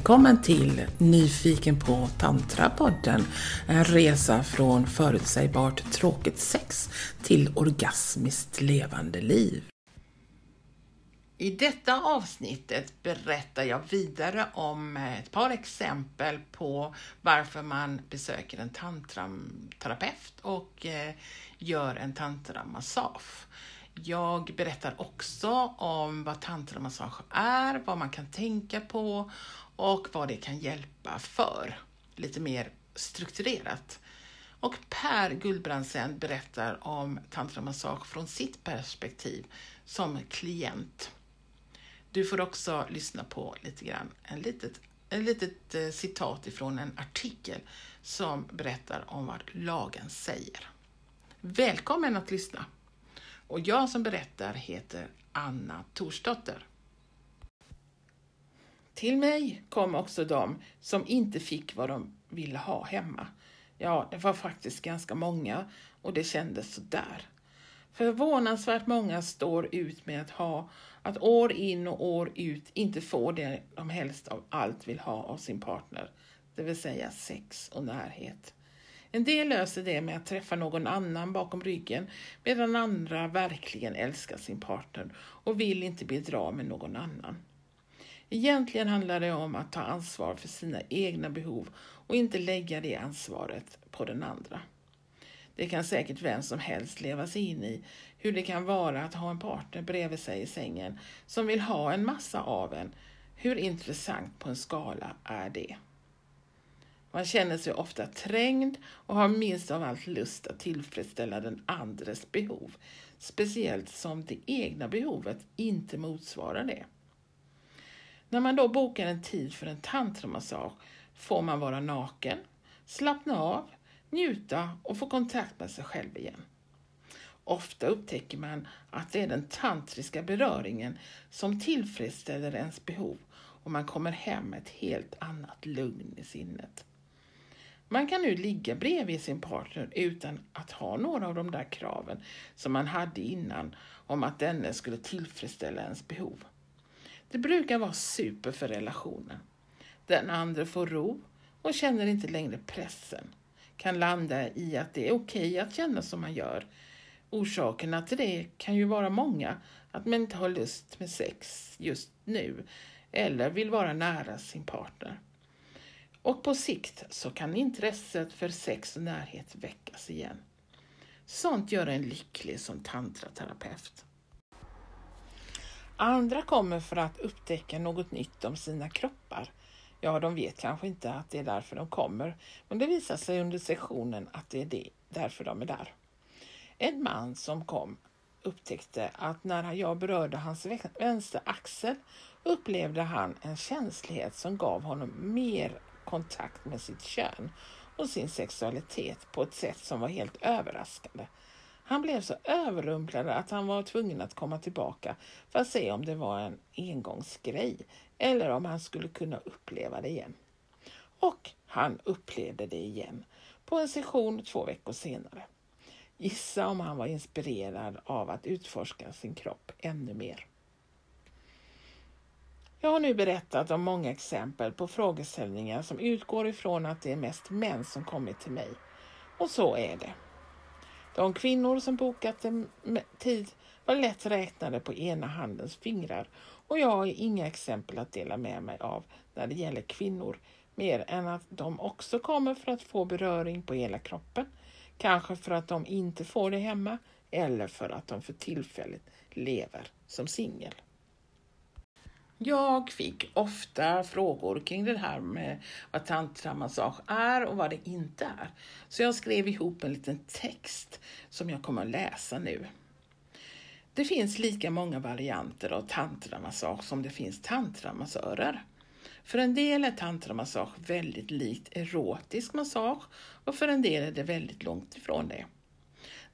Välkommen till Nyfiken på tantrapodden. En resa från förutsägbart tråkigt sex till orgasmiskt levande liv. I detta avsnittet berättar jag vidare om ett par exempel på varför man besöker en tantraterapeut och eh, gör en tantramassage. Jag berättar också om vad tantramassage är, vad man kan tänka på och vad det kan hjälpa för. Lite mer strukturerat. Och Per Gullbrandsen berättar om tantramassage från sitt perspektiv som klient. Du får också lyssna på lite grann, en litet, en litet eh, citat ifrån en artikel som berättar om vad lagen säger. Välkommen att lyssna! Och jag som berättar heter Anna Torsdotter. Till mig kom också de som inte fick vad de ville ha hemma. Ja, det var faktiskt ganska många och det kändes sådär. Förvånansvärt många står ut med att ha att år in och år ut inte få det de helst av allt vill ha av sin partner, det vill säga sex och närhet. En del löser det med att träffa någon annan bakom ryggen medan andra verkligen älskar sin partner och vill inte bedra med någon annan. Egentligen handlar det om att ta ansvar för sina egna behov och inte lägga det ansvaret på den andra. Det kan säkert vem som helst leva sig in i hur det kan vara att ha en partner bredvid sig i sängen som vill ha en massa av en. Hur intressant på en skala är det? Man känner sig ofta trängd och har minst av allt lust att tillfredsställa den andres behov, speciellt som det egna behovet inte motsvarar det. När man då bokar en tid för en tantramassage får man vara naken, slappna av, njuta och få kontakt med sig själv igen. Ofta upptäcker man att det är den tantriska beröringen som tillfredsställer ens behov och man kommer hem med ett helt annat lugn i sinnet. Man kan nu ligga bredvid sin partner utan att ha några av de där kraven som man hade innan om att denne skulle tillfredsställa ens behov. Det brukar vara super för relationen. Den andra får ro och känner inte längre pressen. Kan landa i att det är okej okay att känna som man gör. Orsakerna till det kan ju vara många. Att man inte har lust med sex just nu eller vill vara nära sin partner. Och på sikt så kan intresset för sex och närhet väckas igen. Sånt gör en lycklig som tantraterapeut. Andra kommer för att upptäcka något nytt om sina kroppar. Ja, de vet kanske inte att det är därför de kommer, men det visar sig under sessionen att det är det, därför de är där. En man som kom upptäckte att när jag berörde hans vänstra axel upplevde han en känslighet som gav honom mer kontakt med sitt kön och sin sexualitet på ett sätt som var helt överraskande. Han blev så överrumplad att han var tvungen att komma tillbaka för att se om det var en engångsgrej eller om han skulle kunna uppleva det igen. Och han upplevde det igen på en session två veckor senare. Gissa om han var inspirerad av att utforska sin kropp ännu mer. Jag har nu berättat om många exempel på frågeställningar som utgår ifrån att det är mest män som kommit till mig. Och så är det. De kvinnor som bokat en tid var lätt räknade på ena handens fingrar och jag har inga exempel att dela med mig av när det gäller kvinnor mer än att de också kommer för att få beröring på hela kroppen. Kanske för att de inte får det hemma eller för att de för tillfället lever som singel. Jag fick ofta frågor kring det här med vad tantramassage är och vad det inte är. Så jag skrev ihop en liten text som jag kommer att läsa nu. Det finns lika många varianter av tantramassage som det finns tantramassörer. För en del är tantramassage väldigt likt erotisk massage och för en del är det väldigt långt ifrån det.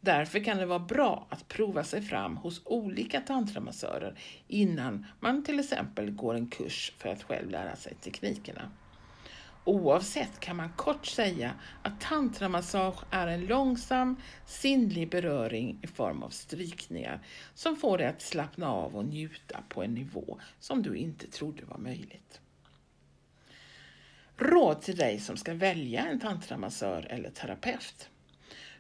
Därför kan det vara bra att prova sig fram hos olika tantramassörer innan man till exempel går en kurs för att själv lära sig teknikerna. Oavsett kan man kort säga att tantramassage är en långsam, sinnlig beröring i form av strykningar som får dig att slappna av och njuta på en nivå som du inte trodde var möjligt. Råd till dig som ska välja en tantramassör eller terapeut.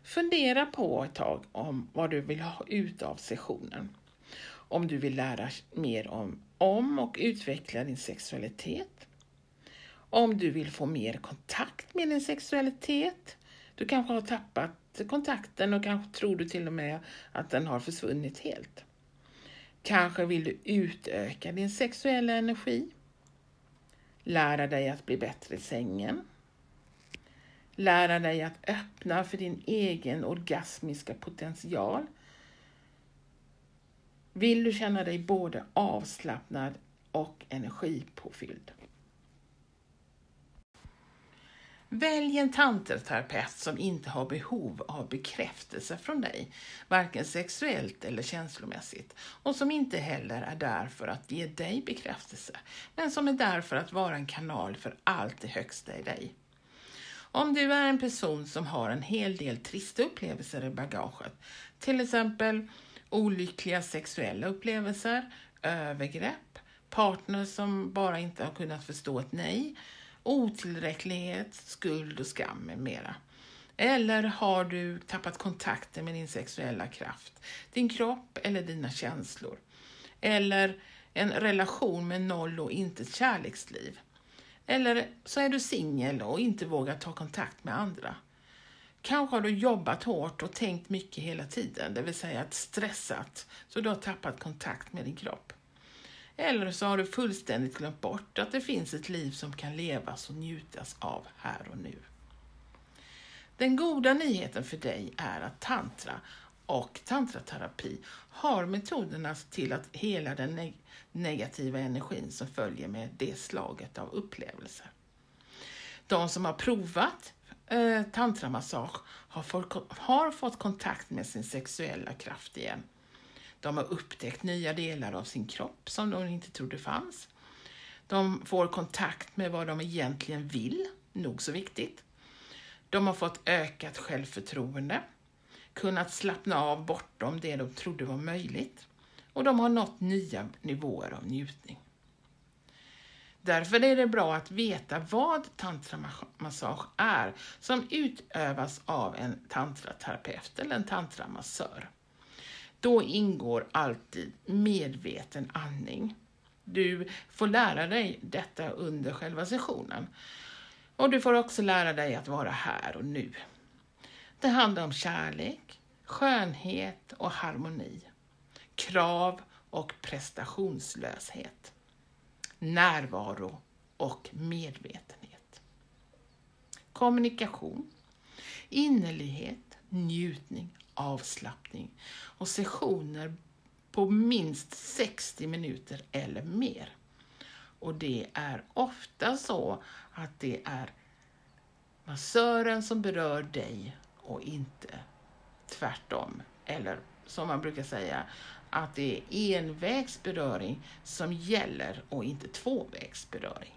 Fundera på ett tag om vad du vill ha ut av sessionen. Om du vill lära mer om, om och utveckla din sexualitet. Om du vill få mer kontakt med din sexualitet. Du kanske har tappat kontakten och kanske tror du till och med att den har försvunnit helt. Kanske vill du utöka din sexuella energi. Lära dig att bli bättre i sängen. Lära dig att öppna för din egen orgasmiska potential. Vill du känna dig både avslappnad och energipåfylld. Välj en tanterterapeut som inte har behov av bekräftelse från dig, varken sexuellt eller känslomässigt, och som inte heller är där för att ge dig bekräftelse, men som är där för att vara en kanal för allt det högsta i dig. Om du är en person som har en hel del trista upplevelser i bagaget, till exempel olyckliga sexuella upplevelser, övergrepp, partner som bara inte har kunnat förstå ett nej, otillräcklighet, skuld och skam med mera. Eller har du tappat kontakten med din sexuella kraft, din kropp eller dina känslor? Eller en relation med noll och intet kärleksliv? Eller så är du singel och inte vågar ta kontakt med andra. Kanske har du jobbat hårt och tänkt mycket hela tiden, det vill säga stressat, så du har tappat kontakt med din kropp. Eller så har du fullständigt glömt bort att det finns ett liv som kan levas och njutas av här och nu. Den goda nyheten för dig är att tantra och tantraterapi har metoderna till att hela den neg negativa energin som följer med det slaget av upplevelser. De som har provat eh, tantramassage har, har fått kontakt med sin sexuella kraft igen de har upptäckt nya delar av sin kropp som de inte trodde fanns. De får kontakt med vad de egentligen vill, nog så viktigt. De har fått ökat självförtroende, kunnat slappna av bortom det de trodde var möjligt och de har nått nya nivåer av njutning. Därför är det bra att veta vad tantramassage är som utövas av en tantraterapeut eller en tantramassör. Då ingår alltid medveten andning. Du får lära dig detta under själva sessionen. Och du får också lära dig att vara här och nu. Det handlar om kärlek, skönhet och harmoni. Krav och prestationslöshet. Närvaro och medvetenhet. Kommunikation, innerlighet, njutning avslappning och sessioner på minst 60 minuter eller mer. Och det är ofta så att det är massören som berör dig och inte tvärtom. Eller som man brukar säga, att det är envägsberöring som gäller och inte tvåvägsberöring.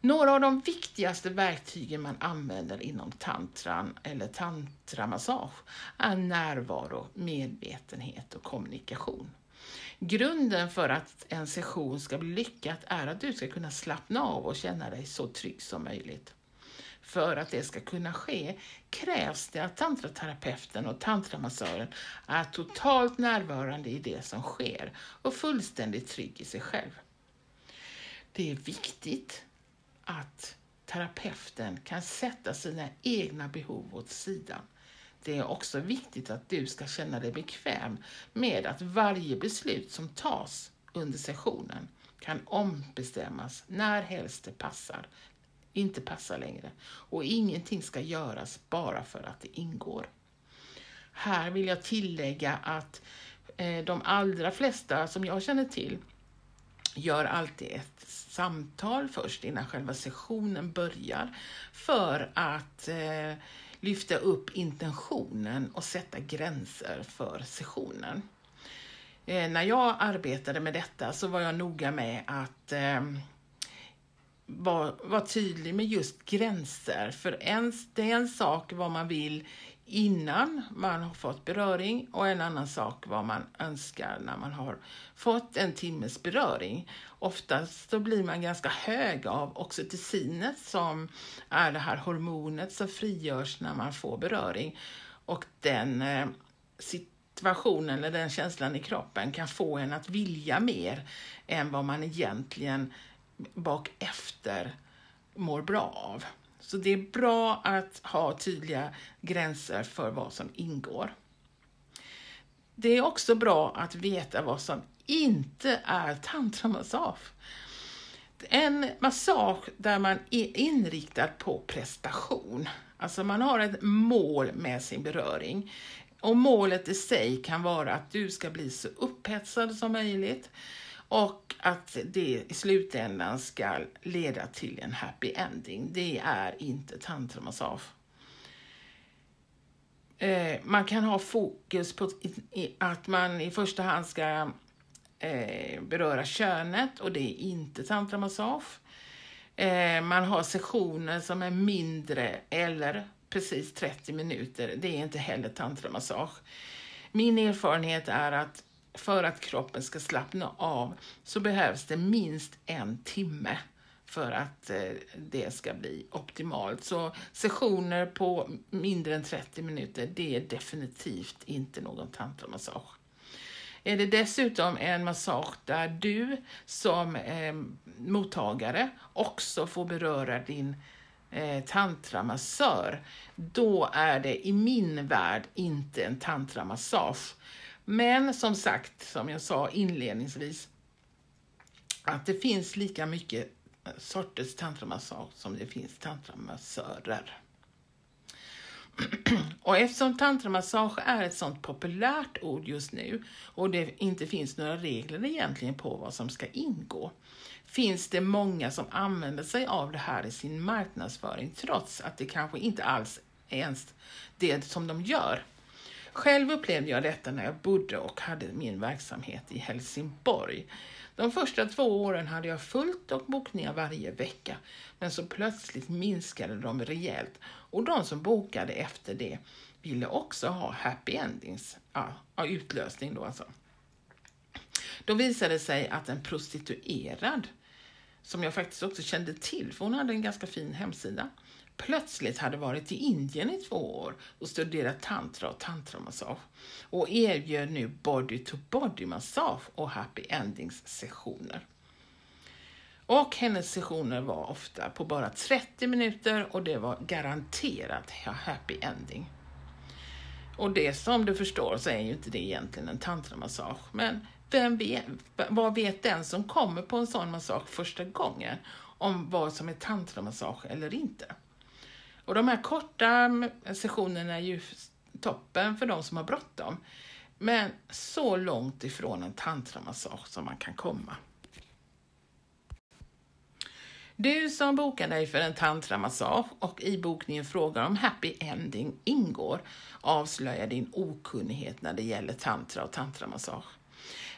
Några av de viktigaste verktygen man använder inom tantran eller tantramassage är närvaro, medvetenhet och kommunikation. Grunden för att en session ska bli lyckad är att du ska kunna slappna av och känna dig så trygg som möjligt. För att det ska kunna ske krävs det att tantraterapeuten och tantramassören är totalt närvarande i det som sker och fullständigt trygg i sig själv. Det är viktigt att terapeuten kan sätta sina egna behov åt sidan. Det är också viktigt att du ska känna dig bekväm med att varje beslut som tas under sessionen kan ombestämmas när helst det passar, inte passar längre. Och ingenting ska göras bara för att det ingår. Här vill jag tillägga att eh, de allra flesta som jag känner till gör alltid ett samtal först innan själva sessionen börjar för att eh, lyfta upp intentionen och sätta gränser för sessionen. Eh, när jag arbetade med detta så var jag noga med att eh, vara var tydlig med just gränser. För en, det är en sak vad man vill innan man har fått beröring och en annan sak vad man önskar när man har fått en timmes beröring. Oftast så blir man ganska hög av oxytocinet som är det här hormonet som frigörs när man får beröring och den eh, situationen eller den känslan i kroppen kan få en att vilja mer än vad man egentligen bak efter mår bra av. Så det är bra att ha tydliga gränser för vad som ingår. Det är också bra att veta vad som inte är tantramassage. En massage där man är inriktad på prestation. Alltså man har ett mål med sin beröring. Och målet i sig kan vara att du ska bli så upphetsad som möjligt och att det i slutändan ska leda till en happy ending. Det är inte tantramassage. Eh, man kan ha fokus på att man i första hand ska eh, beröra könet och det är inte tantramassage. Eh, man har sessioner som är mindre eller precis 30 minuter. Det är inte heller tantramassage. Min erfarenhet är att för att kroppen ska slappna av så behövs det minst en timme för att eh, det ska bli optimalt. Så sessioner på mindre än 30 minuter, det är definitivt inte någon tantramassage. Är det dessutom en massage där du som eh, mottagare också får beröra din eh, tantramassör, då är det i min värld inte en tantramassage men som sagt, som jag sa inledningsvis, att det finns lika mycket eh, sorters tantramassage som det finns tantramassörer. Och eftersom tantramassage är ett sånt populärt ord just nu och det inte finns några regler egentligen på vad som ska ingå, finns det många som använder sig av det här i sin marknadsföring trots att det kanske inte alls är ens det som de gör. Själv upplevde jag detta när jag bodde och hade min verksamhet i Helsingborg. De första två åren hade jag fullt och bokningar varje vecka, men så plötsligt minskade de rejält och de som bokade efter det ville också ha happy endings, ja, utlösning då alltså. Då visade det sig att en prostituerad, som jag faktiskt också kände till, för hon hade en ganska fin hemsida, plötsligt hade varit i Indien i två år och studerat tantra och tantramassage och erbjöd nu body-to-body-massage och happy endings-sessioner. Och hennes sessioner var ofta på bara 30 minuter och det var garanterat happy ending. Och det som du förstår så är ju inte det egentligen en tantramassage, men vem vet, vad vet den som kommer på en sån massage första gången om vad som är tantramassage eller inte? Och de här korta sessionerna är ju toppen för de som har bråttom. Men så långt ifrån en tantramassage som man kan komma. Du som bokar dig för en tantramassage och i bokningen frågar om happy ending ingår avslöjar din okunnighet när det gäller tantra och tantramassage.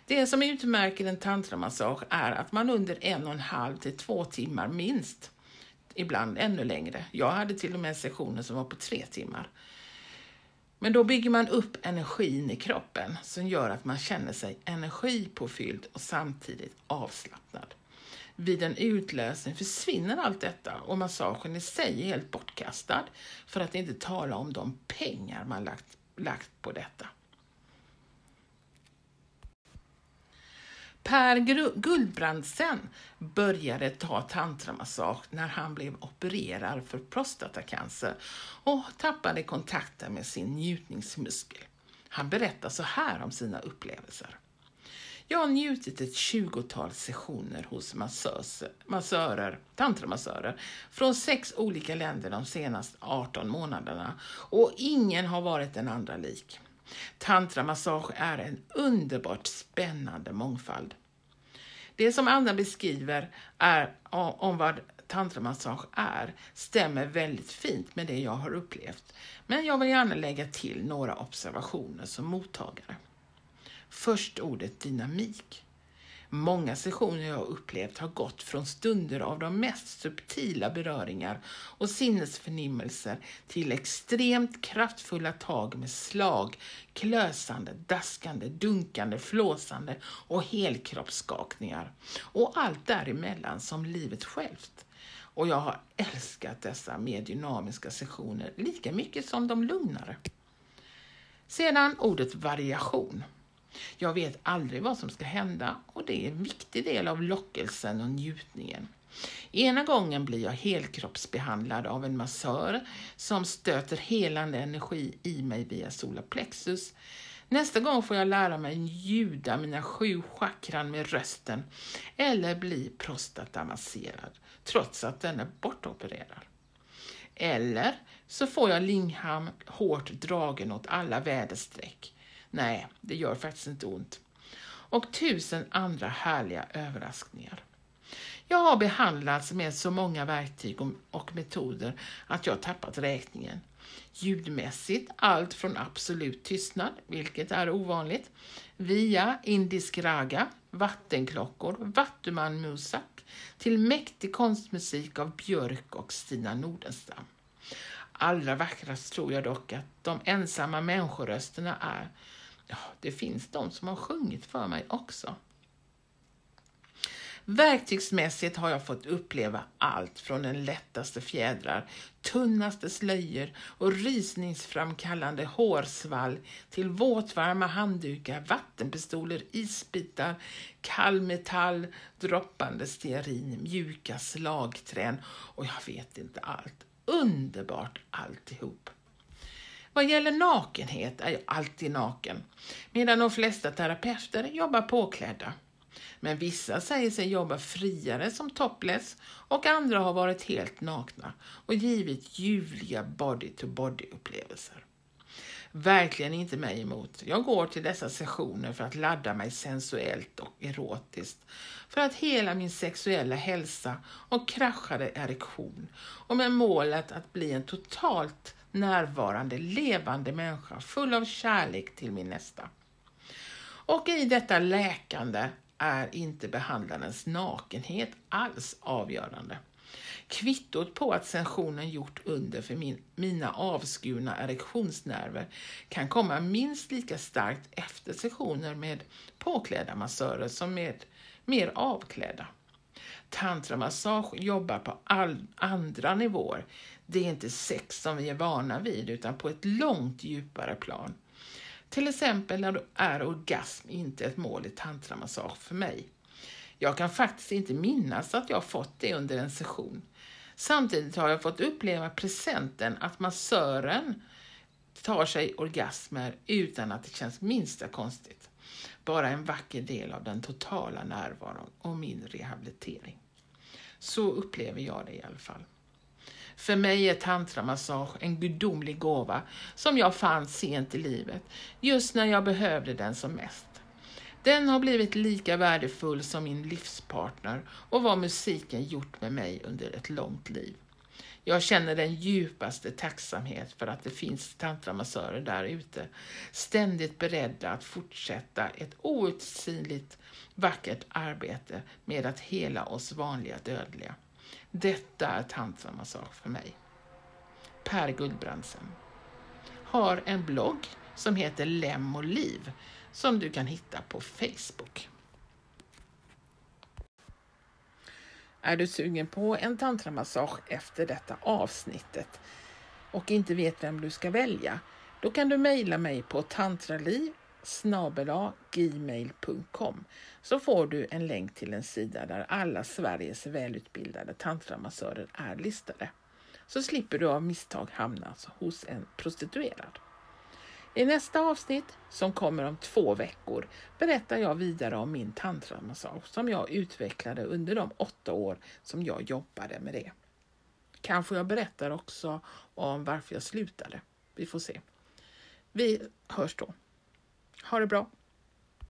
Det som utmärker en tantramassage är att man under en och en halv till två timmar minst ibland ännu längre. Jag hade till och med sessioner som var på tre timmar. Men då bygger man upp energin i kroppen som gör att man känner sig energipåfylld och samtidigt avslappnad. Vid en utlösning försvinner allt detta och massagen i sig är helt bortkastad för att inte tala om de pengar man lagt, lagt på detta. Per Guldbrandsen började ta tantramassage när han blev opererad för prostatacancer och tappade kontakten med sin njutningsmuskel. Han berättar så här om sina upplevelser. Jag har njutit ett tjugotal sessioner hos massörer, tantramassörer från sex olika länder de senaste 18 månaderna och ingen har varit den andra lik. Tantramassage är en underbart spännande mångfald. Det som Anna beskriver är, om vad tantramassage är stämmer väldigt fint med det jag har upplevt. Men jag vill gärna lägga till några observationer som mottagare. Först ordet dynamik. Många sessioner jag upplevt har gått från stunder av de mest subtila beröringar och sinnesförnimmelser till extremt kraftfulla tag med slag, klösande, daskande, dunkande, flåsande och helkroppsskakningar. Och allt däremellan som livet självt. Och jag har älskat dessa mer dynamiska sessioner lika mycket som de lugnare. Sedan ordet variation. Jag vet aldrig vad som ska hända och det är en viktig del av lockelsen och njutningen. Ena gången blir jag helkroppsbehandlad av en massör som stöter helande energi i mig via solarplexus. Nästa gång får jag lära mig ljuda mina sju chakran med rösten eller bli prostatamasserad trots att den är bortopererad. Eller så får jag Lingham hårt dragen åt alla väderstreck. Nej, det gör faktiskt inte ont. Och tusen andra härliga överraskningar. Jag har behandlats med så många verktyg och metoder att jag tappat räkningen. Ljudmässigt allt från absolut tystnad, vilket är ovanligt, via indisk raga, vattenklockor, vattuman musak till mäktig konstmusik av Björk och Stina Nordenstam. Allra vackrast tror jag dock att de ensamma människorösterna är. Ja, det finns de som har sjungit för mig också. Verktygsmässigt har jag fått uppleva allt från den lättaste fjädrar, tunnaste slöjor och rysningsframkallande hårsvall till våtvarma handdukar, vattenpistoler, isbitar, kall metall, droppande stearin, mjuka slagträn och jag vet inte allt. Underbart alltihop. Vad gäller nakenhet är jag alltid naken, medan de flesta terapeuter jobbar påklädda. Men vissa säger sig jobba friare som topless och andra har varit helt nakna och givit ljuvliga body-to-body-upplevelser. Verkligen inte mig emot. Jag går till dessa sessioner för att ladda mig sensuellt och erotiskt, för att hela min sexuella hälsa och kraschade erektion och med målet att bli en totalt närvarande, levande människa full av kärlek till min nästa. Och i detta läkande är inte behandlarens nakenhet alls avgörande. Kvittot på att sensionen gjort under för min, mina avskurna erektionsnerver kan komma minst lika starkt efter sessioner med påklädda massörer som med mer avklädda. Tantramassage jobbar på all, andra nivåer. Det är inte sex som vi är vana vid utan på ett långt djupare plan. Till exempel är orgasm inte ett mål i tantramassage för mig. Jag kan faktiskt inte minnas att jag fått det under en session. Samtidigt har jag fått uppleva presenten att massören tar sig orgasmer utan att det känns minsta konstigt. Bara en vacker del av den totala närvaron och min rehabilitering. Så upplever jag det i alla fall. För mig är tantramassage en gudomlig gåva som jag fann sent i livet, just när jag behövde den som mest. Den har blivit lika värdefull som min livspartner och vad musiken gjort med mig under ett långt liv. Jag känner den djupaste tacksamhet för att det finns tantramassörer där ute, ständigt beredda att fortsätta ett outsinligt vackert arbete med att hela oss vanliga dödliga. Detta är tantramassage för mig. Per Guldbrandsen har en blogg som heter Lem och liv som du kan hitta på Facebook. Är du sugen på en tantramassage efter detta avsnittet och inte vet vem du ska välja, då kan du mejla mig på tantraliv gmail.com så får du en länk till en sida där alla Sveriges välutbildade tantramassörer är listade. Så slipper du av misstag hamna alltså hos en prostituerad. I nästa avsnitt, som kommer om två veckor, berättar jag vidare om min tantramassage som jag utvecklade under de åtta år som jag jobbade med det. Kanske jag berättar också om varför jag slutade. Vi får se. Vi hörs då. Ha det bra!